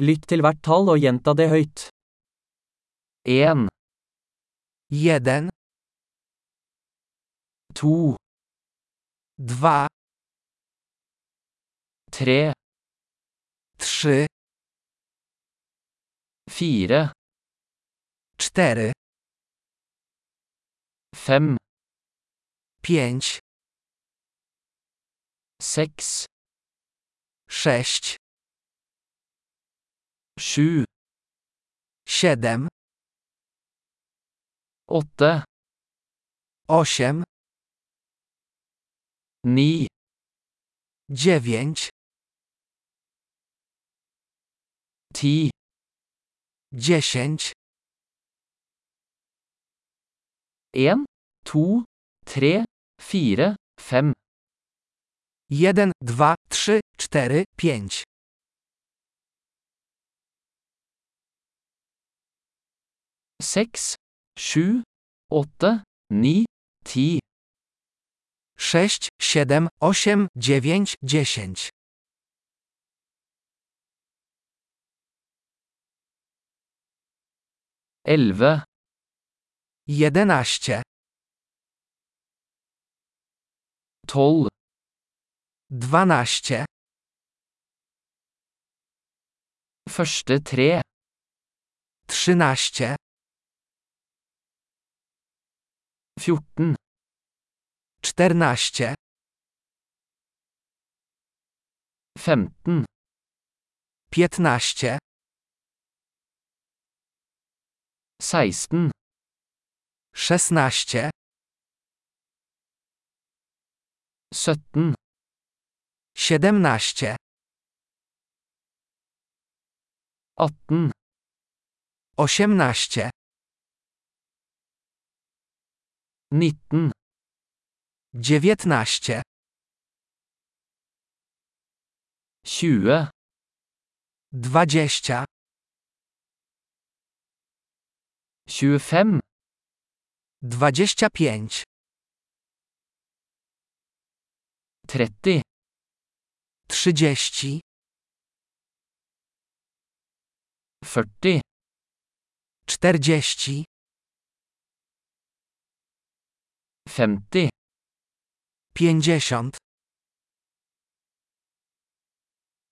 Lytt til hvert tall og gjenta det høyt. En, jeden, to, dwa, tre, trzy, fire, cztery, fem, pięć, seks, sześć, sju, siedem, åtte, osiem, ni, dziewięć, ti, dziesięć, en, to, tre, fire, fem, jeden, dwa, trzy, cztery, pięć, seks, sju, åtte, ni, ti, sześć, siedem, osiem, dziewięć, dziesięć, elleve, jedenaście, tolv, dwanaście, første tre, trzynaście, fjorten, czternaście, femten, piętnaście, seksten, szesnaście, sytten, siedemnaście, atten, osiemnaście, nitten, dziewiętnaście, tjue, dwadzieścia, tjuefem, dwadzieścia pięć, tretti, trzydzieści, førti, czterdzieści, femti, pięćdziesiąt,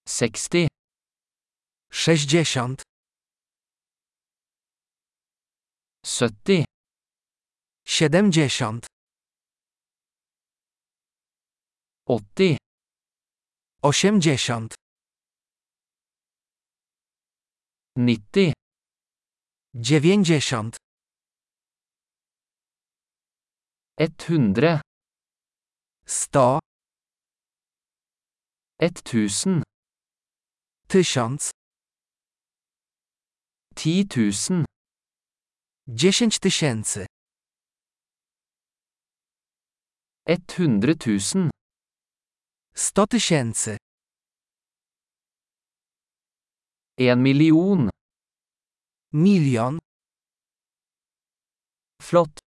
seksti, sześćdziesiąt, sytti, siedemdziesiąt, åtti, osiemdziesiąt, nitti, 100 100 1000 tysiąc 10 000 10 tysięcy. 100 000 100 tysięcy. 1 million. Million Flott!